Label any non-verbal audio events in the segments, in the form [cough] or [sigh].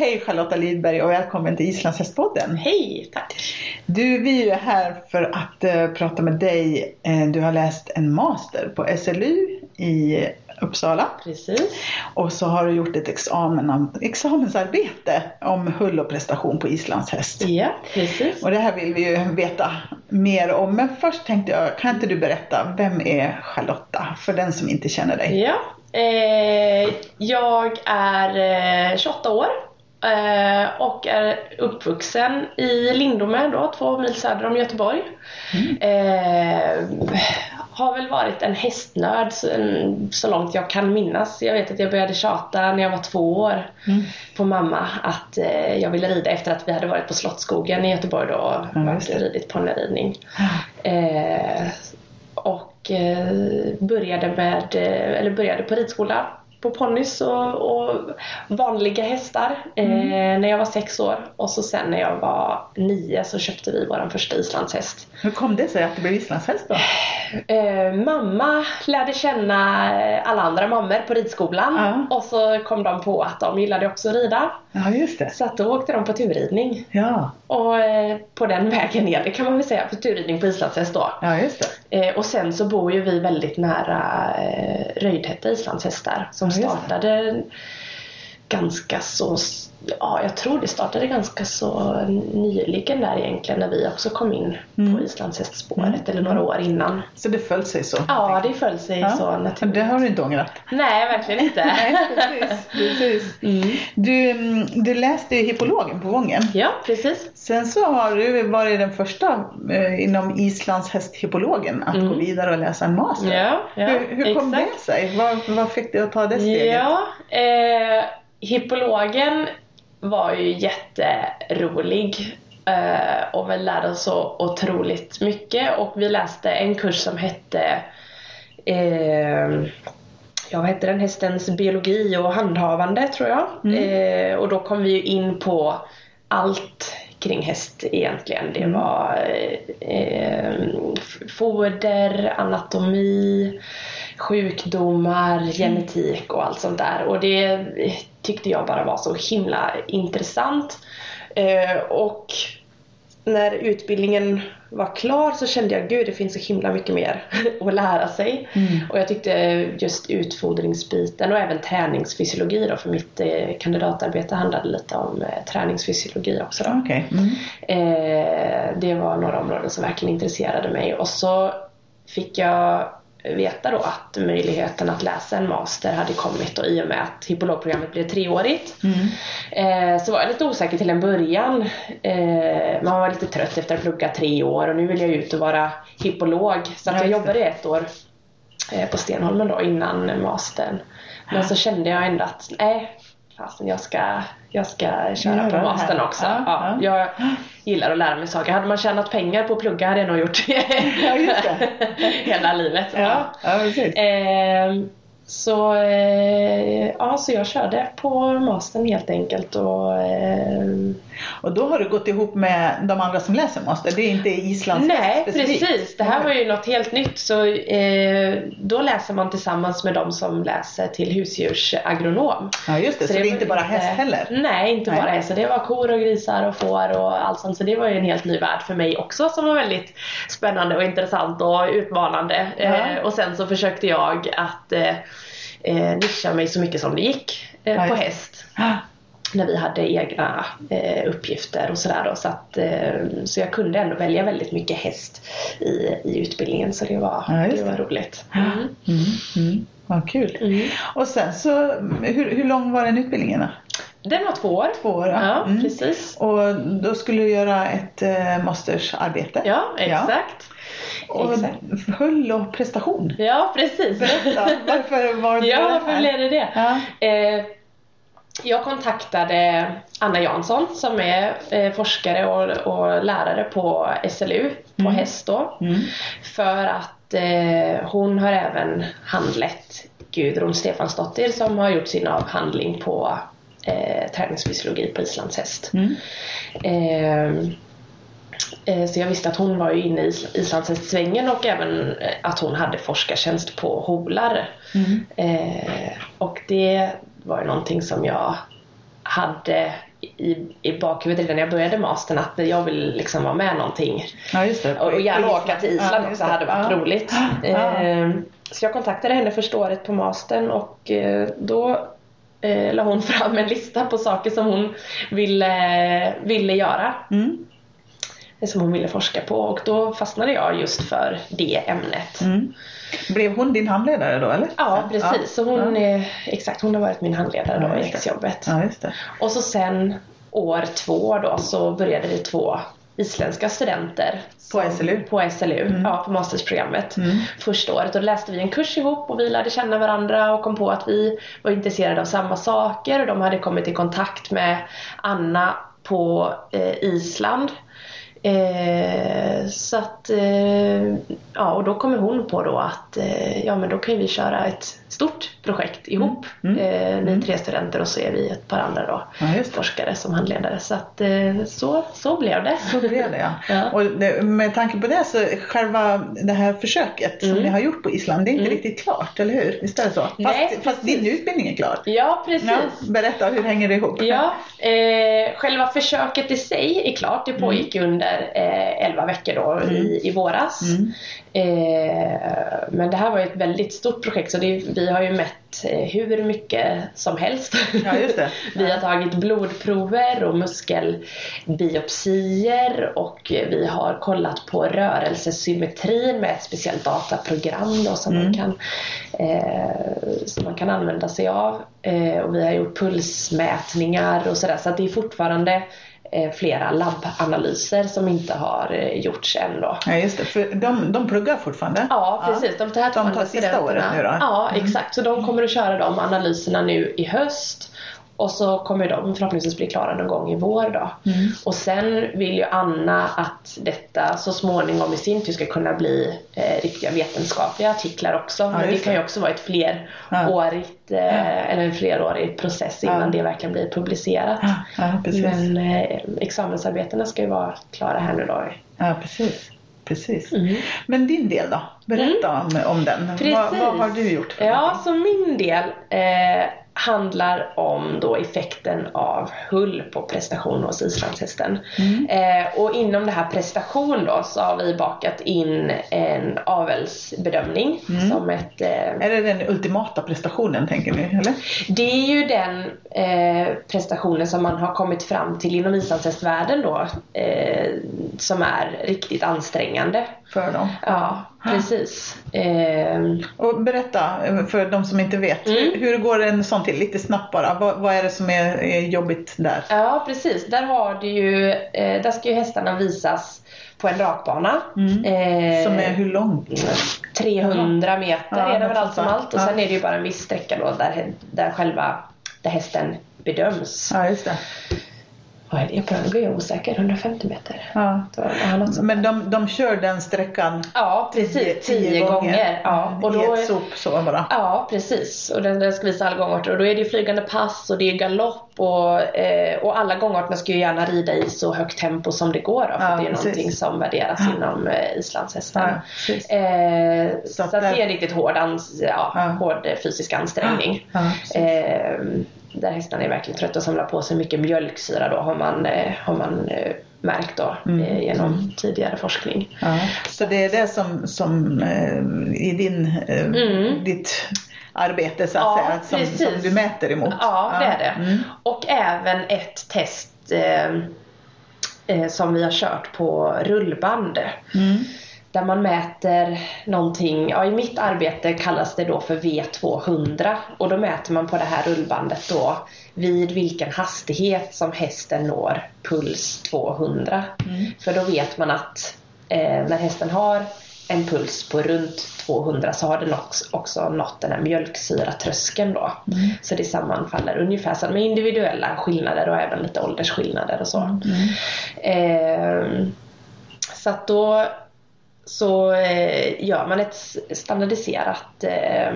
Hej Charlotta Lidberg och välkommen till Islandshästpodden. Hej, tack. Du, vi är ju här för att uh, prata med dig. Uh, du har läst en master på SLU i Uppsala. Precis. Och så har du gjort ett examen, examensarbete om hull och prestation på islandshäst. Ja, precis. Och det här vill vi ju veta mer om. Men först tänkte jag, kan inte du berätta, vem är Charlotta? För den som inte känner dig. Ja, eh, jag är 28 år Eh, och är uppvuxen i Lindome då, två mil söder om Göteborg. Mm. Eh, har väl varit en hästnörd så, så, långt jag kan minnas. Jag vet att jag började tjata när jag var två år mm. på mamma att eh, jag ville rida efter att vi hade varit på Slottsskogen i Göteborg då och mm, ridit ponnyridning. Eh, och eh, började, med, eller började på ridskola på ponnys och, och, vanliga hästar mm. eh, när jag var sex år. Och så sen när jag var nio så köpte vi vår första islandshäst. Hur kom det sig att det blev islandshäst då? Eh, mamma lärde känna alla andra mammor på ridskolan ja. och så kom de på att de gillade också att rida. Ja, just det. Så att då åkte de på turridning. Ja. Och eh, på den vägen ner, det kan man väl säga, på turridning på islandshäst då. Ja, just det. Eh, och sen så bor ju vi väldigt nära eh, Röjdhätta islandshästar som ja, startade ganska så ja, jag tror det startade ganska så nyligen där egentligen när vi också kom in mm. på islandshästspåret mm. eller några år innan. Så det föll sig så? Ja, det föll sig ja. så naturligt. Det har du inte ångrat? Nej, verkligen inte. [laughs] Nej, precis. precis. Mm. Du, mm, du läste ju hippologen på Vången. Ja, precis. Sen så har du varit den första eh, inom islandshästhippologen att gå mm. vidare och läsa en master. Ja, ja, hur hur kom det sig? Vad, vad fick dig att ta det steget? Ja, eh, hippologen var ju jätterolig eh, och vi lärde oss så otroligt mycket och vi läste en kurs som hette eh, ja, vad hette den? Hästens biologi och handhavande tror jag. Mm. Eh, och då kom vi ju in på allt kring häst egentligen. Det mm. var eh, foder, anatomi, sjukdomar, mm. genetik och allt sånt där. Och det tyckte jag bara var så himla intressant. Eh, och när utbildningen var klar så kände jag gud det finns så himla mycket mer [laughs] att lära sig. Mm. Och jag tyckte just utfodringsbiten och även träningsfysiologi då för mitt eh, kandidatarbete handlade lite om eh, träningsfysiologi också. Då. Okay. Mm. Eh, det var några områden som verkligen intresserade mig och så fick jag veta då att möjligheten att läsa en master hade kommit och i och med att hippologprogrammet blev treårigt. Mm. Eh, så var jag lite osäker till en början. Eh, man var lite trött efter att ha pluggat tre år och nu vill jag ut och vara hippolog. Så jag jobbade ett år eh, på Stenholmen då innan mastern. Men så kände jag ändå att nej, fasen jag ska, jag ska köra på mastern också. Ja, ja. Jag gillar att lära mig saker. Hade man tjänat pengar på att plugga hade jag nog gjort [laughs] ja, [laughs] hela livet. Ja, ja. precis. Eh, så, eh, ja, så jag körde på mastern helt enkelt. Och, eh, och då har du gått ihop med de andra som läser master? Det är inte Islands Nej, specifikt. precis. Det här var ju något helt nytt. Så eh, då läser man tillsammans med de som läser till husdjursagronom. Ja, just det. Så, så det, är inte bara häst heller? Nej, inte nej. bara häst. Det var kor och grisar och får och allt sånt. Så det var ju en helt ny värld för mig också som var väldigt spännande och intressant och utmanande. Ja. Eh, och sen så försökte jag att eh, nischa mig så mycket som det gick eh, på häst. När vi hade egna eh, uppgifter och sådär Så, att, eh, så jag kunde ändå välja väldigt mycket häst i, i utbildningen så det var, ja, det. var roligt. Mm. Mm. Mm. Vad kul. Mm. Och sen så, hur, hur lång var den utbildningen då? Den var två år. Två år ja. ja mm. precis. Och då skulle du göra ett eh, mastersarbete? Ja, exakt. Och hull och prestation. Ja, precis. Berätta, varför var det Ja, varför blev det det? Ja. Eh, jag kontaktade Anna Jansson som är eh, forskare och, och, lärare på SLU på mm. häst då. Mm. För att eh, hon har även handlett Gudrun Stefansdottir som har gjort sin avhandling på eh, träningsfysiologi på islandshäst. Mm. Eh, Eh, så jag visste att hon var ju inne i islandshästsvängen och även eh, att hon hade forskartjänst på Holar. Mm. Eh, och det var ju någonting som jag hade i, i bakhuvudet redan när jag började mastern att jag vill liksom vara med någonting. Ja, just det. Och, gärna åka till Island Ja, också hade varit Ja. roligt. Ja. Eh, så jag kontaktade henne första året på mastern och eh, då eh, la hon fram en lista på saker som hon ville, ville göra. Mm. Som hon ville forska på och då fastnade jag just för det ämnet. Mm. Blev hon din handledare då eller? Ja precis, så hon, ja. exakt, hon har varit min handledare Ja, då i just det. exjobbet. Ja. Och så sen år två då så började vi två isländska studenter. På SLU? På SLU, ja på mastersprogrammet. Mm. Första året och då läste vi en kurs ihop och vi lärde känna varandra och kom på att vi var intresserade av samma saker och de hade kommit i kontakt med Anna på eh, Island. Eh, så att, eh, ja och då kommer hon på då att eh, ja men då kan vi köra ett stort projekt ihop. Mm. Eh, ni är tre studenter och så är vi ett par andra då Ja, forskare som handledare. Så att eh, så, så blev det. Så blev det ja. [laughs] Ja. Och det, med tanke på det så själva det här försöket som Mm. ni har gjort på Island, det är inte Mm. riktigt klart, eller hur? Visst är det så? Fast, Nej, fast din utbildning är klar. Ja precis. Ja, berätta, hur hänger det ihop? Ja, eh, själva försöket i sig är klart. Det pågick under eh, 11 veckor då i, i våras. Mm. Eh, men det här var ett väldigt stort projekt så det, vi har ju mätt eh, hur mycket som helst. Ja, det. [laughs] vi har tagit blodprover och muskelbiopsier och vi har kollat på rörelsesymmetrin med ett speciellt dataprogram då som, man, kan, eh, som man kan använda sig av. Eh, och vi har gjort pulsmätningar och sådär så att det är fortfarande flera labbanalyser som inte har eh, gjorts än då. Ja, just det. För de, de pluggar fortfarande? Ja precis, de tar, De tar sista året nu då? Mm. Ja exakt, så de kommer att köra de analyserna nu i höst och så kommer de förhoppningsvis bli klara någon gång i vår då. Mm. Och sen vill ju Anna att detta så småningom i sin tur ska kunna bli eh, riktiga vetenskapliga artiklar också. Men det just kan ju det. också vara ett flerårigt, eh, eller en flerårig process innan Ja. det verkligen blir publicerat. Ja, ja. Men eh, examensarbetena ska ju vara klara här nu då. Ja, precis. Precis. Mm. Men din del då? Berätta om, om den. Vad, vad har du gjort för Ja, någonting? så min del eh, handlar om då effekten av hull på prestation hos islandshästen. Mm. Eh, och inom det här prestation då så har vi bakat in en avelsbedömning Mm. som ett eh, Är det den ultimata prestationen tänker ni? Eller? det är ju den eh, prestationen som man har kommit fram till inom islandshästvärlden då eh, som är riktigt ansträngande. För dem? Ja, precis. Eh, Och berätta för de som inte vet. Mm. Hur, hur går en sån till? Lite snabbt bara. Vad, vad är det som är, är jobbigt där? Ja precis, där har du ju, eh, där ska ju hästarna visas på en rakbana. Mm. Eh, Som är hur långt? 300 meter Ja, är det väl allt som allt och Ja. sen är det ju bara en viss sträcka då där, där själva där hästen bedöms. Ja, just det. Vad är det på den? Nu blir jag osäker. 150 meter? Ja. Sånt. Men de, de kör den sträckan Ja precis, 10 gånger. Ja, och då, I ett sop så bara. Ja, precis. Och den, den ska visa alla gångarter. Och då är det flygande pass och det är galopp och, eh, och alla gångarterna ska ju gärna rida i så högt tempo som det går då, för Ja, det är precis. någonting som värderas inom eh, islandshästen. Ja, eh, Så så det är en riktigt hård, ans- hård fysisk ansträngning. Eh, där hästarna är verkligen trötta och samlar på sig mycket mjölksyra då har man, eh, har man eh, märkt då Mm. eh, genom tidigare forskning. Ja. Så det är det som, som i din, Mm. ditt arbete så att Ja, säga, som, precis. som du mäter emot? Ja, det är det. Mm. Och även ett test eh, som vi har kört på rullband. Mm. Där man mäter någonting, ja i mitt arbete kallas det då för V200 och då mäter man på det här rullbandet då vid vilken hastighet som hästen når puls 200. Mm. För då vet man att eh, när hästen har en puls på runt 200 så har den också, också nått den här mjölksyratröskeln då. Mm. Så det sammanfaller ungefär så med individuella skillnader och även lite åldersskillnader och så. Mm. Ehm, så att då så eh, gör man ett standardiserat eh,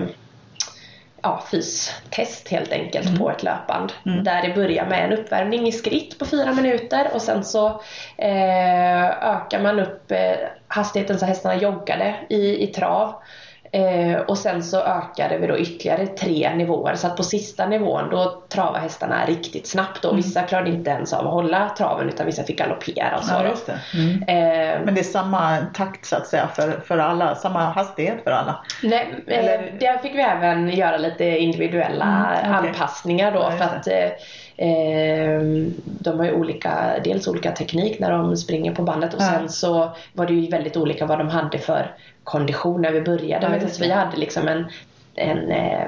ja, fystest helt enkelt på ett löpband. Mm. Där det börjar med en uppvärmning i skritt på fyra minuter och sen så eh, ökar man upp eh, hastigheten så hästarna joggade i, i trav. Eh, och sen så ökade vi då ytterligare tre nivåer så att på sista nivån då travade hästarna riktigt snabbt och vissa klarade inte ens av att hålla traven utan vissa fick galoppera och så. Ja, det. Mm. Eh, Men det är samma takt så att säga för, för alla, samma hastighet för alla. Nej, eh, Eller- där fick vi även göra lite individuella Mm, okej. anpassningar då Ja, för att eh, eh, de har ju olika, dels olika teknik när de springer på bandet och Ja. sen så var det ju väldigt olika vad de hade för kondition när vi började. Ja, Men vi hade liksom en, en eh,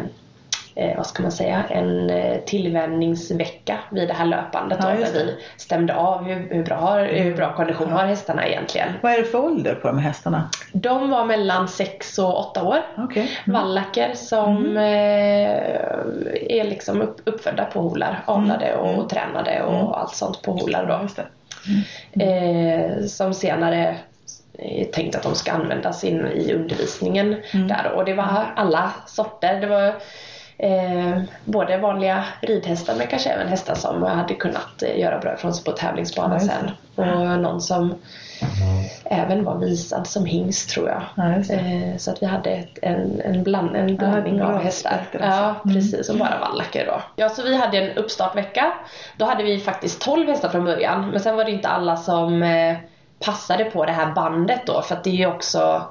eh, vad ska man säga, en eh, tillvänjningsvecka vid det här löpandet Ja, då, där vi stämde av hur, hur, bra, hur bra kondition har hästarna egentligen. Vad är det för ålder på de här hästarna? De var mellan 6 och 8 år. Okej. Vallacker som eh, är liksom upp, uppfödda på holar, avlade och Mm. tränade och Mm. allt sånt på holar då. det. Eh, som senare tänkt att de ska användas in i undervisningen Mm. där och det var alla sorter. Det var eh, både vanliga ridhästar men kanske även hästar som hade kunnat eh, göra bra ifrån sig på tävlingsbanan Ja, sen. Och någon som även var visad som hingst tror jag. Ja. Eh, så att vi hade ett, en, en, bland, en blandning bra av hästar. Ja, så. Mm. precis. Och bara vallacker då. Ja, så vi hade en uppstartvecka. Då hade vi faktiskt 12 hästar från början. Men sen var det inte alla som eh, passade på det här bandet då. För att det är ju också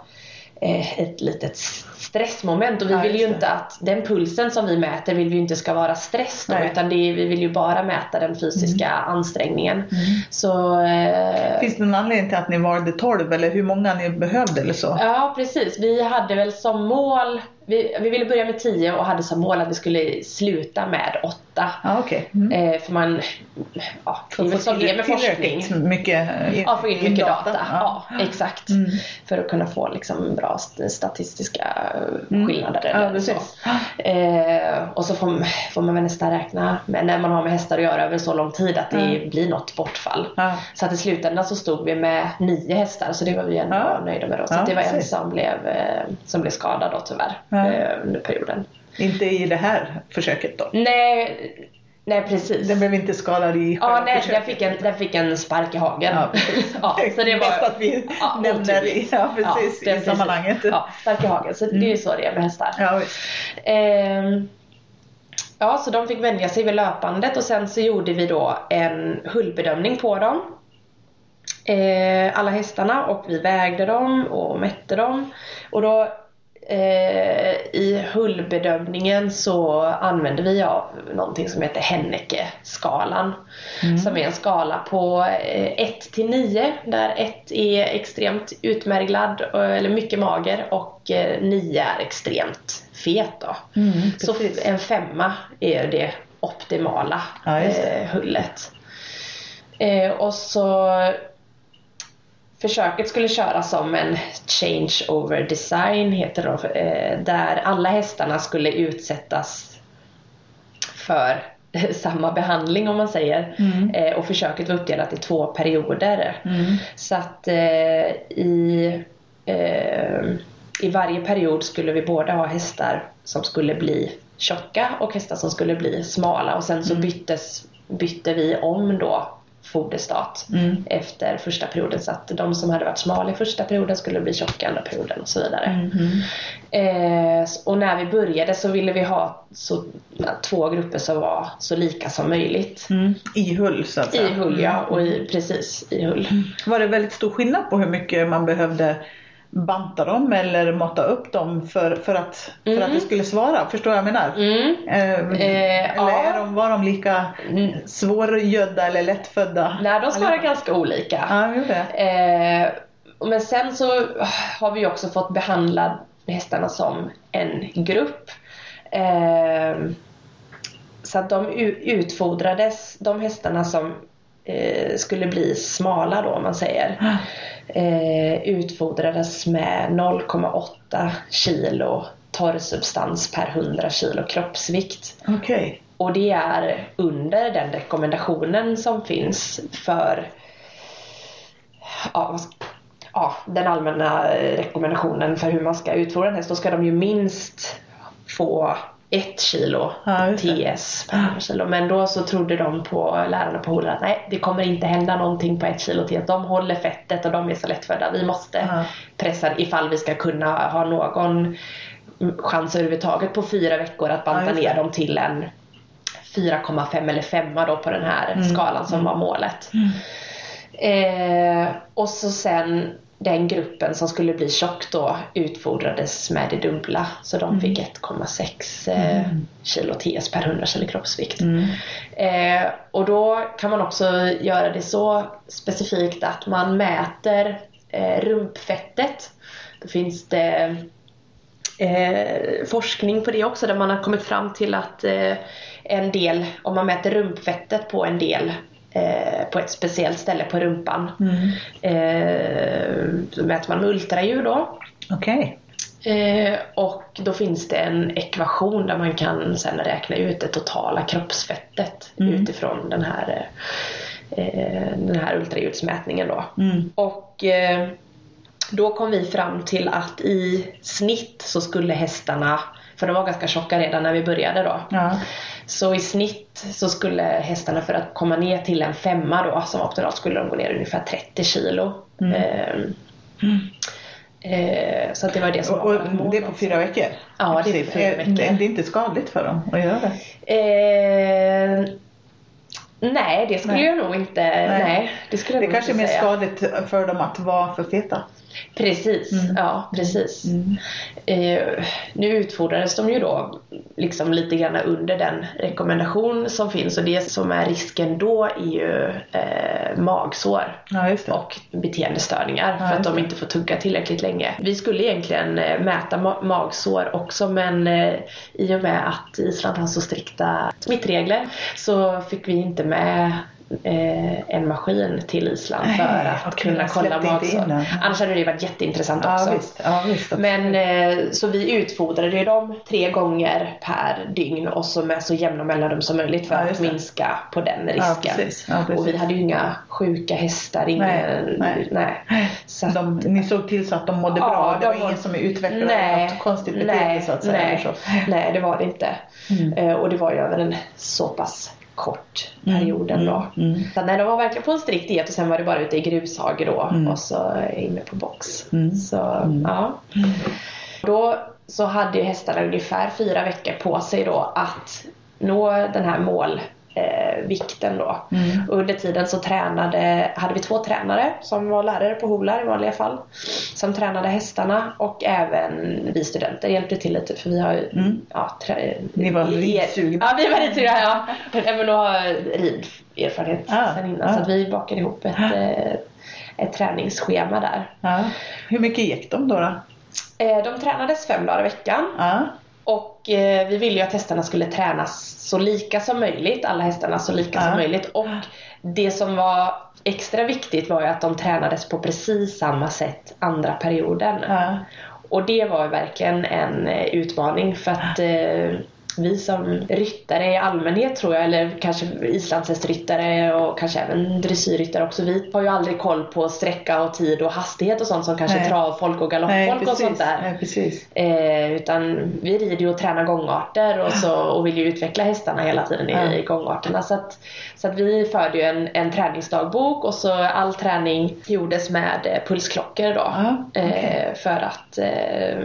eh, ett litet stressmoment och vi Ja, vill ju inte att den pulsen som vi mäter vill vi inte ska vara stress då Nej. utan det vi vill ju bara mäta den fysiska ansträngningen. Mm. Så eh, Finns det någon anledning till att ni valde 12 eller hur många ni behövde eller så? Ja precis, vi hade väl som mål vi, vi ville börja med 10 och hade som mål att vi skulle sluta med 8. Ja, okej. Mm. Eh, för man, ja, det är väl som det med forskning. mycket Ja, få in mycket data. Ja, Ja. exakt. Mm. För att kunna få liksom bra st- statistiska Mm. skillnader. Ja, eller så. Eh, och så får, får man väl nästan räkna med när man har med hästar att göra över så lång tid att det blir något bortfall. Ja. Så att i slutändan så stod vi med nio hästar så det var vi ändå Ja. nöjda med då. Så Ja, det var en precis. som blev, eh, som blev skadad då tyvärr Ja. eh, under perioden. Inte i det här försöket då? Nej, nej precis. Den blev inte skadad i Ja, nej, den fick, en, den fick en spark i hagen. Ja, [laughs] ja, så det Bäst var att vi ja, nämner otydligt. ja, precis, det är i sammanhanget. Ja, spark i hagen. Så det är ju så det är med hästar. Ja. Ehm, ja, så de fick vänja sig vid löpandet och sen så gjorde vi då en hullbedömning på dem. Eh, alla hästarna och vi vägde dem och mätte dem. Och då i hullbedömningen så använde vi av någonting som heter Henneke-skalan. Som är en skala på 1 till 9 där 1 är extremt utmärglad eh, eller mycket mager och 9 är extremt fet. Mm, Så en femma är det optimala Ja, det. eh, hullet. Eh, och så Försöket skulle köras som en change over design heter det eh, där alla hästarna skulle utsättas för [laughs] samma behandling om man säger. Mm. Eh, och försöket var uppdelat i två perioder. Mm. Så att eh, i, i varje period skulle vi både ha hästar som skulle bli tjocka och hästar som skulle bli smala och sen så byttes, bytte vi om då foderstat Mm. efter första perioden så att de som hade varit smala i första perioden skulle bli tjocka andra perioden och så vidare. Mhm. Eh, s- och när vi började så ville vi ha så, två grupper som var så lika som möjligt. Mm. I hull så att säga. I hull ja, och i, precis i hull. Var det väldigt stor skillnad på hur mycket man behövde banta dem eller mata upp dem för, för, att, för Mm. att det skulle svara? Förstår jag vad jag menar? Mm. Eh, Eh, eller ja. är de, var de lika Mm. svårgödda eller lättfödda? Nej, de svarar ganska olika. Ja. Eh, men sen så har vi också fått behandla hästarna som en grupp. Eh, så att de utfodrades, de hästarna som eh, skulle bli smala då om man säger. Eh, utfodrades med 0,8 kilo torrsubstans per 100 kilo kroppsvikt. Okej. Och det är under den rekommendationen som finns för ja, ja, den allmänna rekommendationen för hur man ska utfodra en häst. Då ska de ju minst få ett kilo Ja. TS per 100 kilo. Men då så trodde de på lärarna på Hola att nej det kommer inte hända någonting på ett kilo TS. De håller fettet och de är så lättfödda. Vi måste Ja. pressa ifall vi ska kunna ha någon chans överhuvudtaget på fyra veckor att banta ner dem till en 4,5 eller 5 då på den här Mm. skalan som var målet. Eh, och så sen den gruppen som skulle bli tjock då utfodrades med det dubbla. Så de fick 1,6 eh, kilo TS per 100 kilo kroppsvikt. Mm. Eh, och då kan man också göra det så specifikt att man mäter eh, rumpfettet. Då finns det eh, forskning på det också där man har kommit fram till att eh, en del, om man mäter rumpfettet på en del på ett speciellt ställe på rumpan. Mm. Eh, mäter man med ultraljud då. Okej. Eh, och då finns det en ekvation där man kan sen räkna ut det totala kroppsfettet Mm. utifrån den här, eh, den här ultraljudsmätningen då. Mm. Och eh, då kom vi fram till att i snitt så skulle hästarna, för de var ganska tjocka redan när vi började då, Ja. så i snitt så skulle hästarna för att komma ner till en femma då som optimalt skulle de gå ner ungefär 30 kilo. Mm. Eh, eh, så det var det som Och, var och det är på fyra veckor? Ja, det är fyra veckor. Det är inte skadligt för dem att göra det? Eh, nej, det skulle Nej. jag nog inte. Nej. det skulle Det kanske är mer skadligt för dem att vara för feta. Precis, Mm. ja precis. Mm. Eh, nu utfordrades de ju då liksom lite grann under den rekommendation som finns och det som är risken då är ju eh, magsår Ja, och beteendestörningar Ja, för att de inte får tugga tillräckligt länge. Vi skulle egentligen eh, mäta ma- magsår också men eh, i och med att Island har så strikta smittregler så fick vi inte med eh, en maskin till Island Nej, för att okej, kunna kolla magsår. Annars hade det varit jätteintressant ja, också. visst. Ja, visst. Men eh, så vi utfodrade ju dem tre gånger per dygn och så med så jämna mellanrum som möjligt för Ja, att minska på den risken. Precis. Precis. och vi hade ju inga sjuka hästar, ingen, Nej, nej. Så att, de, ni såg till så att de mådde Ja, bra? Det var de ingen som utvecklade nej, något konstigt beteende nej, så att säga? Nej, nej, det var det inte. Mm. Eh, och det var ju över en så pass kort Mm, period ändå. mm, mm. Så nej, de var verkligen på en strikt diet och sen var det bara ute i grushage då Mm. och så inne på box. Mm. Så Mm. ja. Då så hade hästarna ungefär fyra veckor på sig då att nå den här målvikten eh, vikten då. Mm. Och under tiden så tränade, hade vi två tränare som var lärare på Holar i vanliga fall. Som tränade hästarna och även vi studenter hjälpte till lite för vi har ju Mm. ja, Ni var ridsugna. Ja vi var ridsugna ja. Men då har riderfarenhet Ah, sen innan ah. så att vi bakade ihop ett, eh, ett träningsschema där. Ja. Hur mycket gick de då? då? Eh, De tränades fem dagar i veckan Ja. Och eh, vi ville ju att hästarna skulle tränas så lika som möjligt, alla hästarna så lika Ja. som möjligt. Och det som var extra viktigt var ju att de tränades på precis samma sätt andra perioden. Ja. Och det var ju verkligen en eh, utmaning för att eh, vi som ryttare i allmänhet tror jag, eller kanske islandshästryttare och kanske även dressyrryttare också, vi har ju aldrig koll på sträcka och tid och hastighet och sånt som kanske Nej. travfolk och Nej, galoppfolk och precis. sånt där. Nej, precis. Eh, utan vi rider ju och tränar gångarter och, så, och vill ju utveckla hästarna hela tiden i, Ja. i gångarterna. Så att, så att vi förde ju en, en träningsdagbok och så all träning gjordes med eh, pulsklockor då. Ja, okej. eh, för att eh,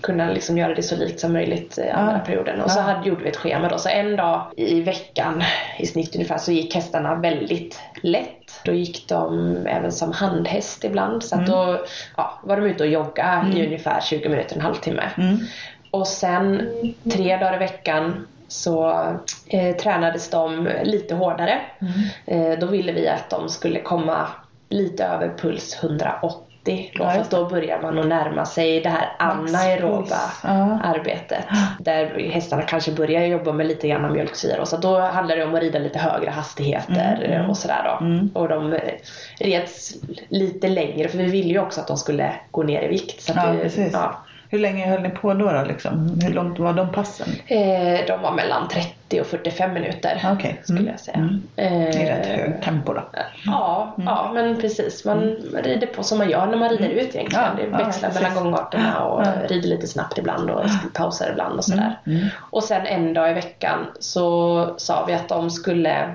kunna liksom göra det så likt som möjligt eh, andra Ja. perioden. Och så. Hade, gjorde vi ett schema då. Så en dag i veckan i snitt ungefär så gick hästarna väldigt lätt. Då gick de även som handhäst ibland. Så att då ja, var de ute och jogga i ungefär 20 minuter, en halvtimme. Mm. Och sen tre dagar i veckan så eh, tränades de lite hårdare. Eh, då ville vi att de skulle komma lite över puls 180. Då, Ja, då börjar man att närma sig det här anaeroba. Ja. arbetet. Där hästarna kanske börjar jobba med lite grann mjölksyra. Och så då handlar det om att rida lite högre hastigheter Mm, mm. och sådär då. Mm. Och de eh, reds lite längre för vi ville ju också att de skulle gå ner i vikt. Så Ja, det, precis. ja. Hur länge höll ni på då? då liksom? Hur långt var de passen? Eh, de var mellan 30 och 45 minuter Okej. skulle Mm. jag säga. Mm. Eh, Det är rätt hög tempo då. Ja, ja, men precis. Man rider på som man gör när man rider ut egentligen. Ja, det ja, växlar precis. mellan gångarterna och Ja. rider lite snabbt ibland och pausar ibland och sådär. Mm. Och sen en dag i veckan så sa vi att de skulle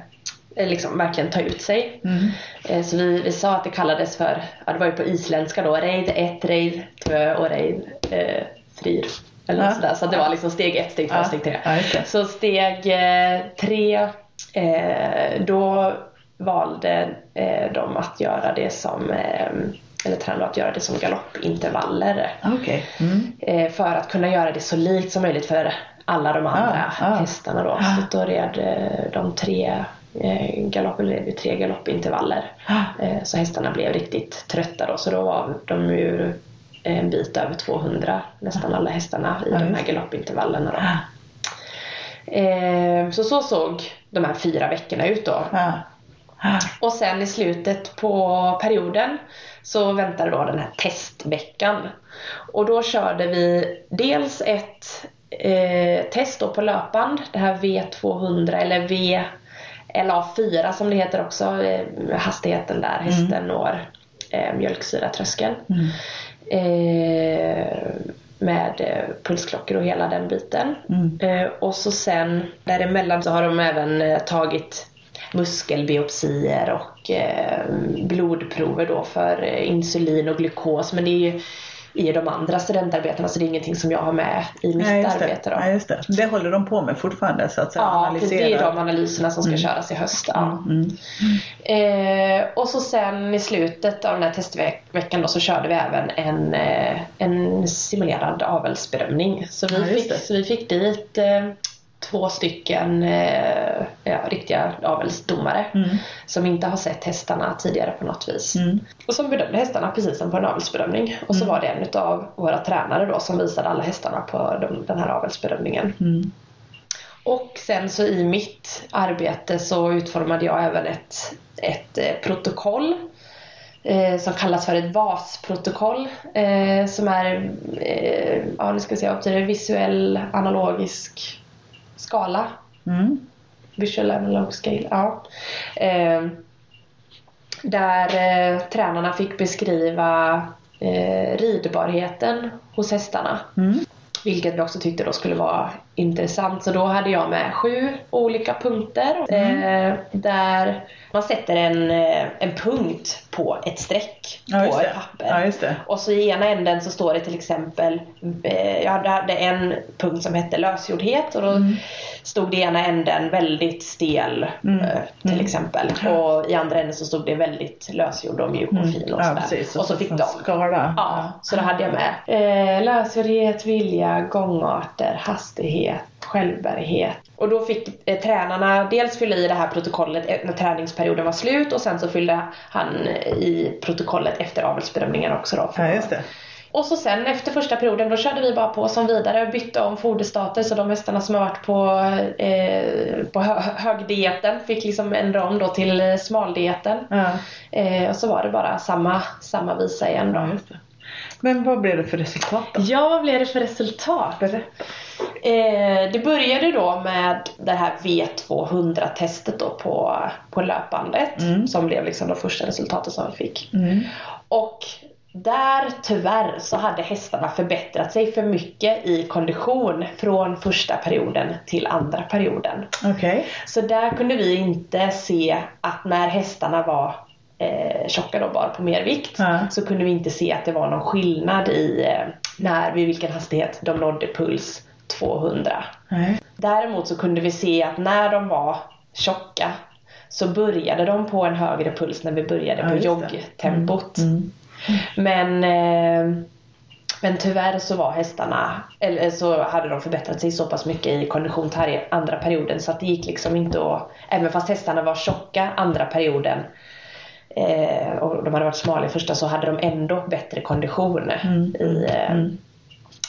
liksom verkligen ta ut sig. Mm. Eh, Så vi, vi sa att det kallades för, ja det var ju på isländska då, reid 1, reid 2 och reid eh, 3. Eller Ja. sådär. Så det var liksom steg 1, steg 2, Ja. steg 3. Ja. Så steg eh, tre, eh, då valde eh, de att göra det som, eh, eller tränade att göra det som galoppintervaller. Okej. Mm. Eh, för att kunna göra det så likt som möjligt för alla de andra Ja, ja. hästarna då. Så då red eh, de tre eh, galopp, eller red vi tre galoppintervaller. Ja. Eh, så hästarna blev riktigt trötta då. Så då var de ju en bit över 200, nästan alla hästarna i Ja, de här det. galoppintervallerna då. Eh, så så såg de här fyra veckorna ut då. Och sen i slutet på perioden så väntade då den här testveckan. Och då körde vi dels ett eh, test på löpband, det här V200 eller V LA4 som det heter också, eh, hastigheten där hästen når eh, mjölksyratröskeln. Mm. Eh, med eh, pulsklockor och hela den biten. Mm. Eh, och så sen däremellan så har de även eh, tagit muskelbiopsier och eh, blodprover då för insulin och glukos. Men det är ju i de andra studentarbetena så det är ingenting som jag har med i mitt det. arbete. Då. Ja, just det. Det håller de på med fortfarande så att säga. Ja, precis, det är analysera. de analyserna som ska köras i höst. Ja. Mm. Eh, och så sen i slutet av den här testveckan då så körde vi även en, eh, en simulerad avelsbedömning. Så vi, Ja, fick, så vi fick dit eh, två stycken eh, ja, riktiga avelsdomare Mm. som inte har sett hästarna tidigare på något vis. Mm. Och som bedömde hästarna precis som på en avelsbedömning. Och så var det en av våra tränare då som visade alla hästarna på de, den här avelsbedömningen. Mm. Och sen så i mitt arbete så utformade jag även ett, ett eh, protokoll eh, som kallas för ett VAS-protokoll eh, som är, eh, ja nu ska vi se? Visuell analogisk skala. Mm. Visual analog scale, ja. Eh, där eh, tränarna fick beskriva eh, ridbarheten hos hästarna. Mm. Vilket vi också tyckte då skulle vara intressant. Så då hade jag med sju olika punkter. Eh, där man sätter en, eh, en punkt på ett streck Ja, på ett papper. Ja. Och så i ena änden så står det till exempel, eh, jag hade- en punkt som hette lösgjordhet och då Mm. stod det i ena änden väldigt stel Mm. eh, till exempel. Och i andra änden så stod det väldigt lösgjord och mjuk och fin och Ja, sådär. precis. Och så fick de Skala. Ja, så då hade jag med eh, lösgjordhet, vilja, gångarter, hastighet, självbärighet. Och då fick eh, tränarna dels fylla i det här protokollet eh, när träningsperioden var slut och sen så fyllde han i protokollet efter avelsbedömningen också då. Ja, just det. och så sen efter första perioden då körde vi bara på som vidare och bytte om foderstater så de hästarna som har varit på, eh, på hö högdieten fick liksom ändra om då till eh, smaldieten. Ja. Eh, och så var det bara samma, samma visa igen då. ja. Men vad blev det för resultat då? Ja, vad blev det för resultat? Eh, det började då med det här V200-testet då på, på löpbandet Mm. som blev liksom de första resultaten som vi fick. Mm. Och där tyvärr så hade hästarna förbättrat sig för mycket i kondition från första perioden till andra perioden. Okej. Så där kunde vi inte se att när hästarna var eh, tjocka då bara på mer vikt Ja. så kunde vi inte se att det var någon skillnad i eh, när, vid vilken hastighet de nådde puls 200. Nej. Däremot så kunde vi se att när de var tjocka så började de på en högre puls när vi började Ja, på joggtempot. Mm. Men, eh, men tyvärr så var hästarna, eller så hade de förbättrat sig så pass mycket i kondition till andra perioden så att det gick liksom inte att, även fast hästarna var tjocka andra perioden eh, och de hade varit smala i första så hade de ändå bättre kondition. Mm. I, eh, Mm.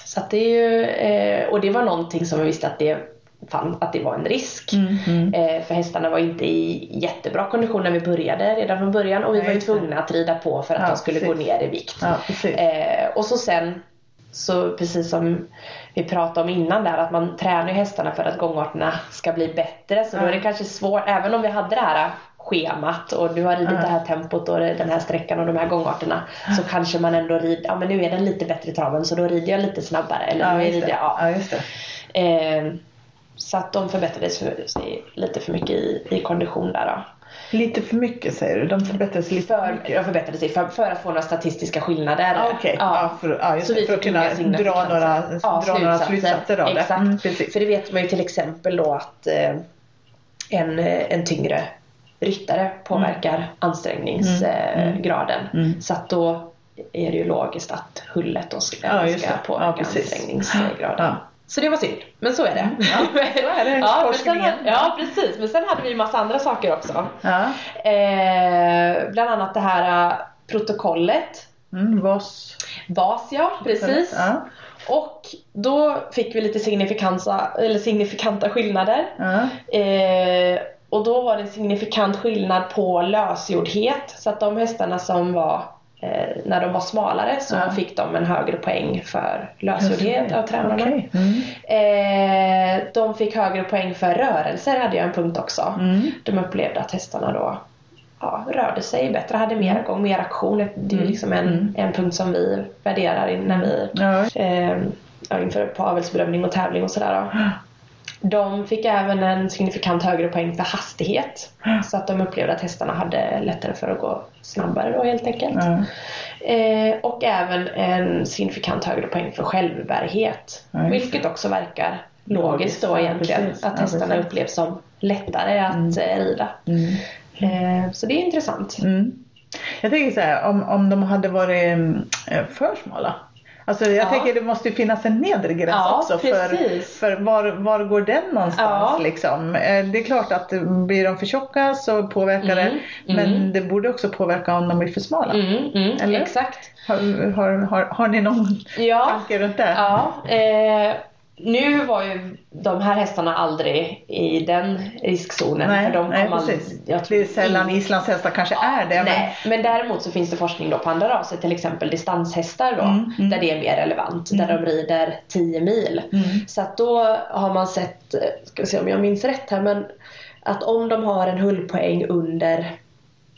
Så det är ju, eh, och det var någonting som vi visste att det fann, att det var en risk. Mm. Mm. Eh, för hästarna var inte i jättebra kondition när vi började redan från början och vi Nej, var ju tvungna att rida på för att Ja, de skulle gå precis. ner i vikt. Ja. Eh, och så sen så precis som vi pratade om innan där att man tränar hästarna för att gångarterna ska bli bättre så då är det kanske svårt, även om vi hade det här schemat och du har ridit det här tempot och den här sträckan och de här gångarterna så kanske man ändå rider, ja men nu är den lite bättre i traven så då rider jag lite snabbare. Eller Ja, nu rider det. jag, ja. Ja, just. Eh, så att de förbättrade sig lite för mycket i, i kondition där då. Lite för mycket säger du? De förbättrar sig lite för För, mycket? de förbättrade sig för, för att få några statistiska skillnader. Ah, Okej, ja. för, ja, Så det, vi för att kunna dra några, Ja, dra några slutsatser. av det. Exakt. Mm. För det vet man ju till exempel då att eh, en, en tyngre ryttare påverkar ansträngningsgraden. Mm. Så att då är det ju logiskt att hullet då ska, Ja, ska påverka Ja, ansträngningsgraden. Ja. Så det var synd, men så är det. Ja, så är det. [laughs] ja, men sen, ja precis, men sen hade vi ju massa andra saker också. Ja. Eh, bland annat det här eh, protokollet. Mm, VAS. VAS ja, precis. Ja. Och då fick vi lite signifikansa, eller signifikanta skillnader. Ja. Eh, och då var det en signifikant skillnad på lösgjordhet. Så att de hästarna som var eh, när de var smalare så Ja. fick de en högre poäng för lösgjordhet av tränarna. Okej. Mm. Eh, de fick högre poäng för rörelser hade jag en punkt också. Mm. De upplevde att hästarna då ja, rörde sig bättre, hade mer gång, mer aktion. Det är ju liksom en, Mm. en punkt som vi värderar när vi Ja. eh, inför på avelsbedömning och tävling och sådär. De fick även en signifikant högre poäng för hastighet. Så att de upplevde att hästarna hade lättare för att gå snabbare då helt enkelt. Ja. Eh, och även en signifikant högre poäng för självbärighet. Ja, just vilket också verkar logiskt då ja, egentligen. precis. Att Ja, hästarna precis. upplevs som lättare att eh, rida. Mm. Eh, så det är intressant. Mm. Jag tänker så här, om, om de hade varit mm, eh, för smala. Alltså jag Ja. tänker det måste ju finnas en nedre gräns Ja, också. För, precis. för var, var går den någonstans Ja. liksom? Eh, Det är klart att blir de för tjocka så påverkar Mm, det. Men mm. det borde också påverka om de blir för smala. Mm, mm, Eller? exakt. Har, har, har, har ni någon Ja, tanke runt det? Ja, eh, nu var ju de här hästarna aldrig i den riskzonen. Nej, för de nej precis. tror det är sällan ingen- islandshästar kanske är det. Nej, men däremot så finns det forskning då på andra raser, till exempel distanshästar då, Mm, mm. där det är mer relevant, där de rider 10 mil. Mm. Så att då har man sett, ska vi se om jag minns rätt här, men att om de har en hullpoäng under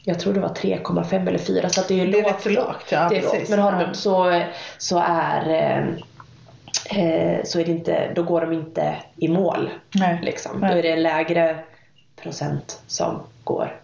jag tror det var 3,5 eller 4 så att det är ju Det är lågt. lågt, ja, det är lågt. Men har de, Ja. så, så är eh, så är det inte, då går de inte i mål. Nej. Liksom. Nej. Då är det en lägre procent som går eh,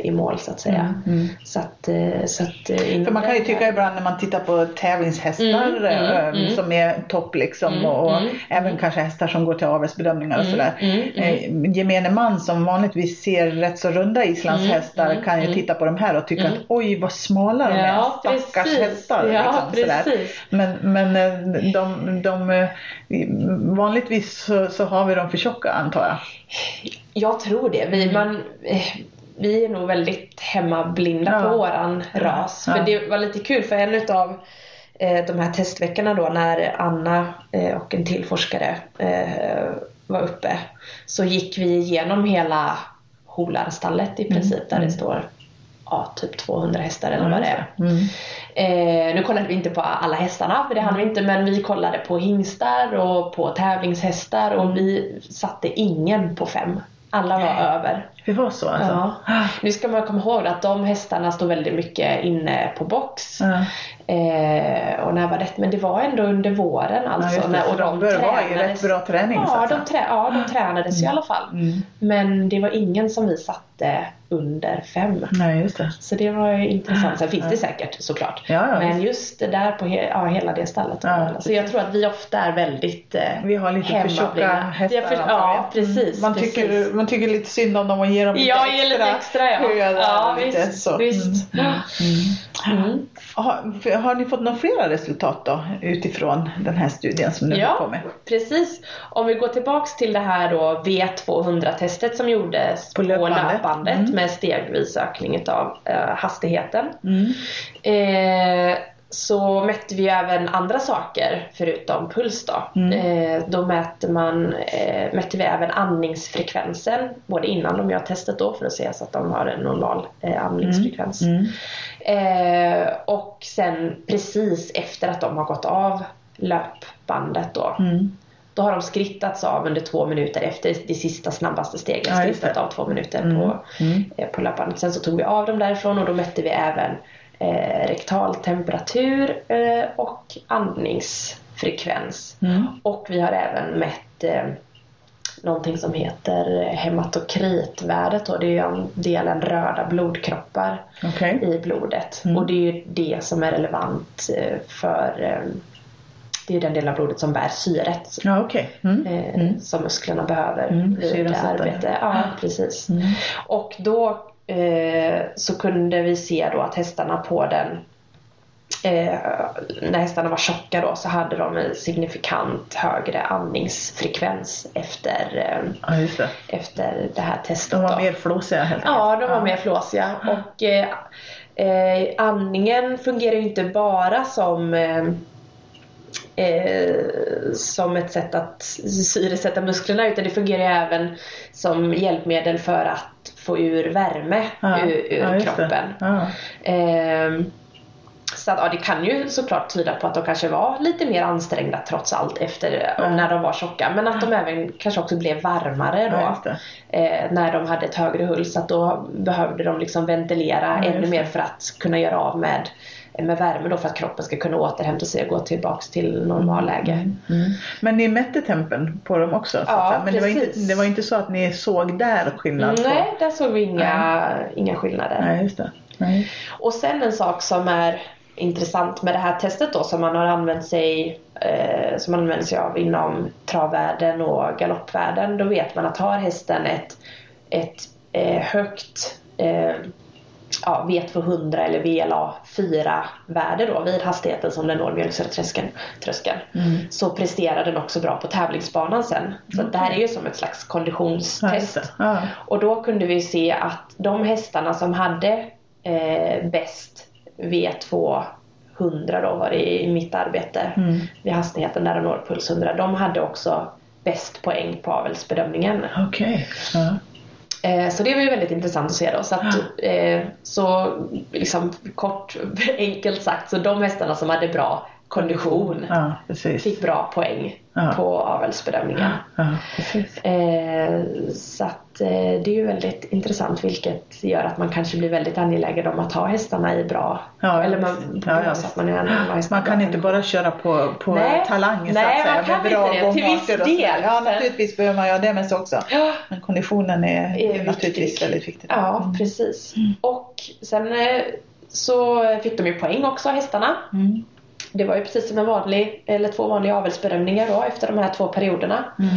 i mål så att säga. Mm, mm. Så att, eh, så att, eh, För man kan ju tycka ibland när man tittar på tävlingshästar Mm, mm, eh, mm. som är topp liksom Mm, och, och mm, även kanske hästar som går till avelsbedömningar och sådär. mm, mm. Eh, gemene man som vanligtvis ser rätt så runda islandshästar kan ju titta på de här och tycka Mm. att oj vad smala de Ja, är. Stackars precis. hästar. Ja, liksom, sådär. Men, men eh, de, de, eh, vanligtvis så, så har vi dem för tjocka antar jag. Jag tror det. Vi, Mm. man, eh, vi är nog väldigt hemmablinda Ja. på våran ras. Ja. För det var lite kul för en utav eh, de här testveckorna då när Anna eh, och en till forskare eh, var uppe så gick vi igenom hela Holarstallet i princip där det står ja, typ 200 hästar eller vad det är. Mm. Eh, nu kollade vi inte på alla hästarna för det hann vi inte men vi kollade på hingstar och på tävlingshästar och vi satte ingen på fem. Alla var över. Det var så alltså? Ja. Nu ska man komma ihåg att de hästarna stod väldigt mycket inne på box. Ja. Eh, och när var det? Men det var ändå under våren Ja, alltså. det, när, och de bör vara i tränades- rätt bra träning Ja, de, trä, ja, de tränades i alla fall. Mm. Men det var ingen som vi satte under fem. Nej just det. Så det var ju intressant. Sen finns det säkert såklart. Ja, ja, Men just det där på he ja, hela det stallet. Ja, så jag tror att vi ofta är väldigt eh, Vi har lite för tjocka hästar. För, Ja, jag. precis. Man precis. tycker, man tycker lite synd om dem och ger dem lite Ja, extra. lite extra ja. Ja, lite visst. så. visst. Mm. Mm. Har, har ni fått några flera resultat då utifrån den här studien som ni håller på Ja, med? precis. Om vi går tillbaks till det här då V200-testet som gjordes På på löpbandet. löpbandet, Mm. med stegvis ökning av hastigheten. Mm. Eh, så mätte vi även andra saker förutom puls då. Mm. Eh, då mäter man, eh, mätte vi även andningsfrekvensen både innan de gör testet då för att se så att de har en normal eh, andningsfrekvens. Mm. Eh, och sen precis efter att de har gått av löpbandet då. Mm. Då har de skrittats av under två minuter efter det sista snabbaste steget. Ja, skrittat av två minuter Mm. på, Mm. eh, på löpbandet. Sen så tog vi av dem därifrån och då mätte vi även eh, rektal temperatur eh, och andningsfrekvens. Mm. Och vi har även mätt eh, någonting som heter hematokritvärdet och det är andelen röda blodkroppar Okej. i blodet. Mm. Och det är ju det som är relevant eh, för eh, det är den delen av blodet som bär syret Ja, okej. Mm. eh, Mm. som musklerna behöver Mm, vid arbete. Ja, precis. Mm. Och då så kunde vi se då att hästarna på den eh, när hästarna var tjocka då så hade de en signifikant högre andningsfrekvens efter, eh, Ja, det. efter det här testet. De var då. mer flåsiga helt enkelt. Ja, de var mer flåsiga. Och eh, eh, andningen fungerar ju inte bara som eh, eh, som ett sätt att syresätta musklerna utan det fungerar ju även som hjälpmedel för att få ur värme Ja, ur, ur ja, kroppen. Ja. Ehm, så att, ja, det kan ju såklart tyda på att de kanske var lite mer ansträngda trots allt efter Ja. när de var tjocka. Men att de även kanske också blev varmare då. Eh, när de hade ett högre hull. Så att då behövde de liksom ventilera ännu mer för att kunna göra av med, med värme då för att kroppen ska kunna återhämta sig och gå tillbaks till normalläge. Mm. Men ni mätte tempen på dem också? Så Ja. Men det var, inte, det var inte så att ni såg där skillnad? på... Nej, där såg vi inga, inga skillnader. Nej, just det. Nej. Och sen en sak som är intressant med det här testet då som man har använt sig eh, som man använder sig av inom travvärlden och galoppvärlden. Då vet man att har hästen ett, ett eh, högt eh, ja, V200 eller VLA4 värde då vid hastigheten som den når mjölksyretröskeln tröskeln, Mm. så presterar den också bra på tävlingsbanan sen. Så det här är ju som ett slags konditionstest. Ja. Och då kunde vi se att de hästarna som hade eh, bäst V200 då var det i mitt arbete Mm. vid hastigheten där de når puls 100. De hade också bäst poäng på avelsbedömningen. Okej. Ja. Eh, så det var ju väldigt intressant att se då. Så, att, eh, så liksom kort [laughs] enkelt sagt så de hästarna som hade bra kondition ja, fick bra poäng Ja. på avelsbedömningen. Ja. Eh, så att eh, det är ju väldigt intressant vilket gör att man kanske blir väldigt angelägen om att ha hästarna i bra Ja, eller man, Ja, ja, så att man är Man kan inte bara köra på, på Nej. talang så Nej, att säga. man kan med bra inte det. Till viss del. Ja, naturligtvis behöver man göra det men så också. Ja, Men konditionen är, Är naturligtvis viktig. väldigt viktig. ja precis. Och sen eh, så fick de ju poäng också hästarna. Mm. Det var ju precis som en vanlig, eller två vanliga avelsbedömningar då efter de här två perioderna. Mm.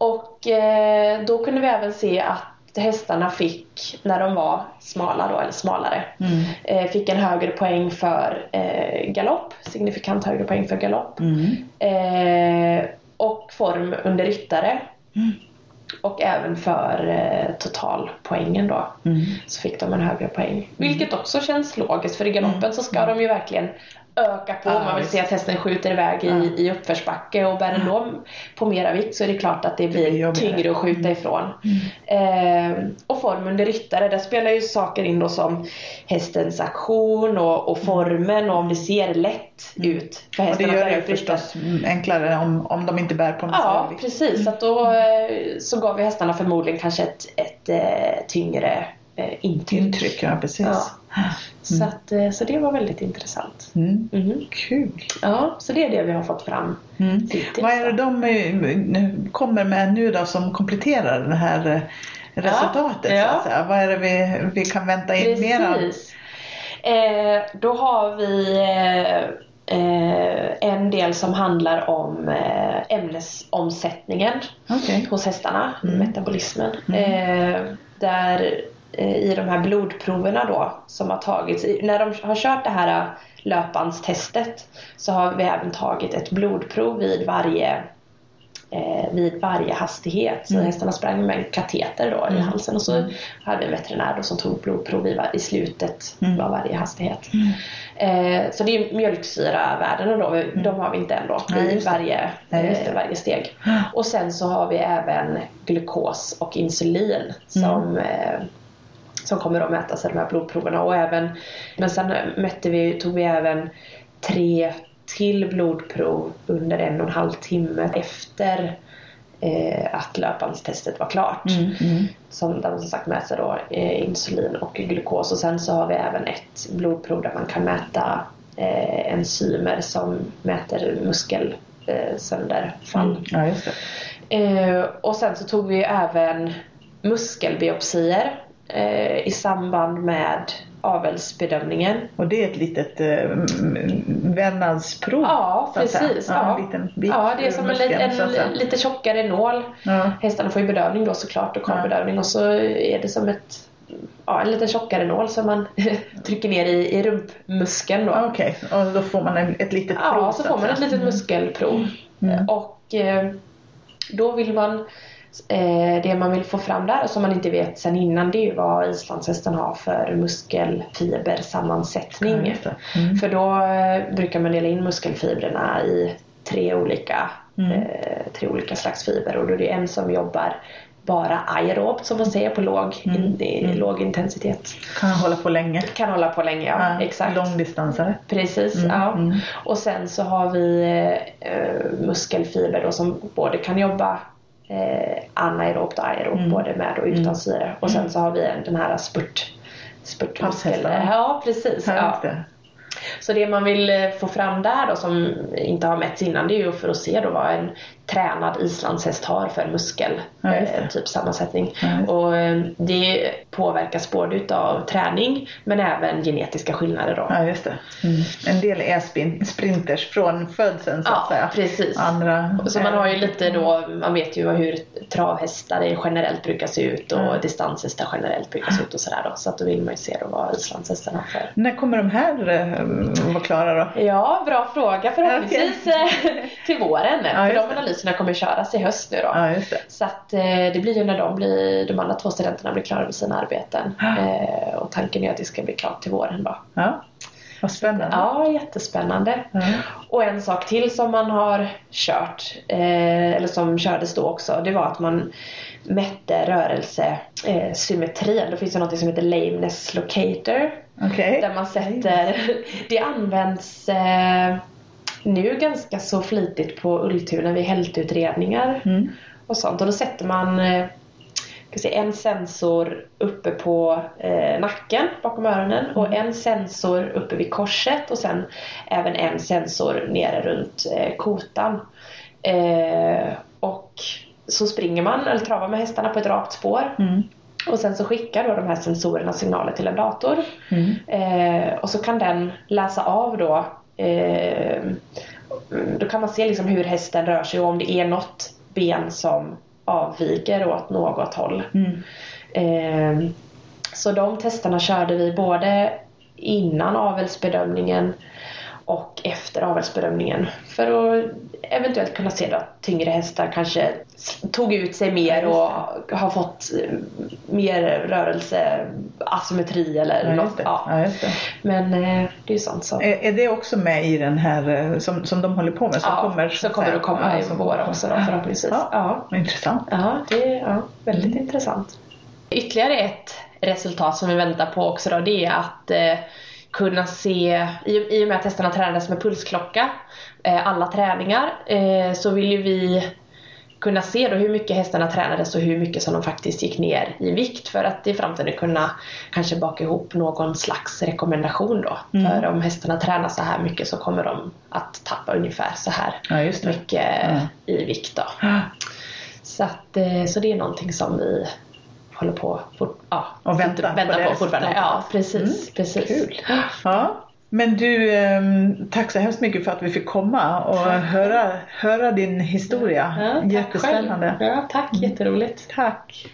Och eh, då kunde vi även se att hästarna fick, när de var smala då, eller smalare, Mm. eh, fick en högre poäng för eh, galopp, signifikant högre poäng för galopp. Mm. Eh, och form under ryttare. Mm. Och även för eh, totalpoängen då Mm. så fick de en högre poäng. Vilket också känns logiskt för i galoppen så ska de ju verkligen öka på. Ja, Man vill visst. se att hästen skjuter iväg i, Ja. i uppförsbacke och bär den då på mera vikt så är det klart att det blir jobbigare. tyngre att skjuta ifrån. Eh, och form under ryttare, där spelar ju saker in då som hästens aktion och, och formen och om det ser lätt ut för Och det hästen gör det förstås enklare om, om de inte bär på en Ja, vikt. precis. Att då, eh, så gav vi hästarna förmodligen kanske ett, ett eh, tyngre eh, intryck. Intryck, ja precis. Ja. Så, att, eh, så det var väldigt intressant. Mm. Mhm. Kul. Ja, så det är det vi har fått fram Mm. hittills. Vad är det de eh, kommer med nu då som kompletterar det här eh, resultatet? Ja. Säga? Vad är det vi, vi kan vänta in mer av? Eh, då har vi eh, en del som handlar om eh, ämnesomsättningen Okej. hos hästarna, Mm. metabolismen. Eh, där i de här blodproverna då som har tagits, i- när de har kört det här löpbandstestet så har vi även tagit ett blodprov vid varje eh, vid varje hastighet. Så Mm. hästarna sprang med en kateter då i Mm. halsen och så Mm. hade vi en veterinär då som tog blodprov i, i slutet Mm. av varje hastighet. Mm. Eh, så det är mjölksyravärdena då, de har vi inte än då Nej, i varje, eh, varje steg. Ja. Och sen så har vi även glukos och insulin som, eh, som kommer att mätas i de här blodproverna. Och även, men sen mätte vi, tog vi även tre till blodprov under en och en halv timme efter eh, att löpbandstestet var klart. Mm, mm. Som, där man som sagt mäter då, eh, insulin och glukos och sen så har vi även ett blodprov där man kan mäta eh, enzymer som mäter muskelsönderfall. Mm. Ja, just det. Eh, och sen så tog vi även muskelbiopsier eh, i samband med avelsbedömningen. Och det är ett litet eh, vävnadsprov? Ja, precis. Ja, Ja, en liten bit ja, det är som en, säga. en lite tjockare nål. Ja. Hästarna får ju bedövning då såklart och Ja. karbedövning och så är det som ett Ja, en lite tjockare nål som man [laughs] trycker ner i, i rumpmuskeln då. Okej, och då får man en, ett litet prov? Ja, så får man ett litet muskelprov. Mm. Och eh, då vill man det man vill få fram där och som man inte vet sen innan det är ju vad islandshästen har för muskelfibersammansättning. Ja. Mm. För då eh, brukar man dela in muskelfibrerna i tre olika, Mm. eh, tre olika slags fiber och då är det en som jobbar bara aerobt som man säger på låg, Mm. in, i, Mm. låg intensitet. Kan hålla på länge? Kan hålla på länge, ja. Ja, exakt. Långdistansare? Precis, Mm, ja. mm. Och sen så har vi eh, muskelfiber då som både kan jobba eh, anaerobt och aerobt, Mm. både med och utan Mm. syre. Och sen så har vi den här spurt spurtmuskel. Ja, precis. Ja. Så det man vill eh, få fram där då som inte har mätts innan det är ju för att se då vad en tränad islandshäst har för muskel Ja, eh, typ sammansättning. Ja. Och eh, det påverkas både utav träning men även genetiska skillnader då. Ja, just. Mm. En del är spin- sprinters från födseln så att Ja, säga. precis. Andra Så man har ju lite då, man vet ju hur travhästar generellt brukar se ut och Mm. distanshästar generellt brukar se ut och sådär då. Så att då vill man ju se då vad islandshästen har för. När kommer de här eh, vara klara då? Ja, bra fråga förhoppningsvis eh, till våren. För de det. Analyserna kommer köras i höst nu då. Ja, det. Så att eh, det blir ju när de, blir, de andra två studenterna blir klara med sina arbeten. [gasps] Eh, och tanken är att det ska bli klart till våren då. Ja. Vad spännande. Ja, jättespännande. Ja. Och en sak till som man har kört, eh, eller som kördes då också, det var att man mätte rörelsesymmetrin. Eh, det finns ju något som heter lameness locator. Okej. Där man sätter, det används eh, nu ganska så flitigt på Ultuna vid hältutredningar Mm. och sånt. Och då sätter man eh, en sensor uppe på eh, nacken bakom öronen och en sensor uppe vid korset och sen även en sensor nere runt eh, kotan. Eh, och så springer man eller travar med hästarna på ett rakt spår Mm. och sen så skickar då de här sensorerna signaler till en dator. Mm. Eh, och så kan den läsa av då då kan man se liksom hur hästen rör sig och om det är något ben som avviker åt något håll. Mm. Eh, så de testerna körde vi både innan avelsbedömningen och efter avelsbedömningen. För att eventuellt kunna se att tyngre hästar kanske tog ut sig mer och har fått eh, mer rörelse, asymmetri eller Ja, något. Ja. Ja, det. Men eh, det är sånt som Är, är det också med i den här eh, som, som de håller på med? Som ja, kommer, så kommer det komma Ja, i vår också då förhoppningsvis. Ja. Ja. Intressant. Ja, det är väldigt Mm. intressant. Ytterligare ett resultat som vi väntar på också då, det är att kunna se, i, och med att hästarna tränades med pulsklocka, eh, alla träningar, eh, så vill ju vi kunna se då hur mycket hästarna tränades och hur mycket som de faktiskt gick ner i vikt för att i framtiden kunna kanske baka ihop någon slags rekommendation då. Mm. För om hästarna tränar så här mycket så kommer de att tappa ungefär så här Ja, mycket Ja. i vikt då. Så, att, eh, så det är någonting som vi håller på fort, ja, Och väntar på det på fortfarande. Ja, precis. precis. Kul. Ja. Men du, ehm, tack så hemskt mycket för att vi fick komma och höra, höra din historia. Ja, tack Jättespännande. Själv. Ja, tack. Jätteroligt. Tack.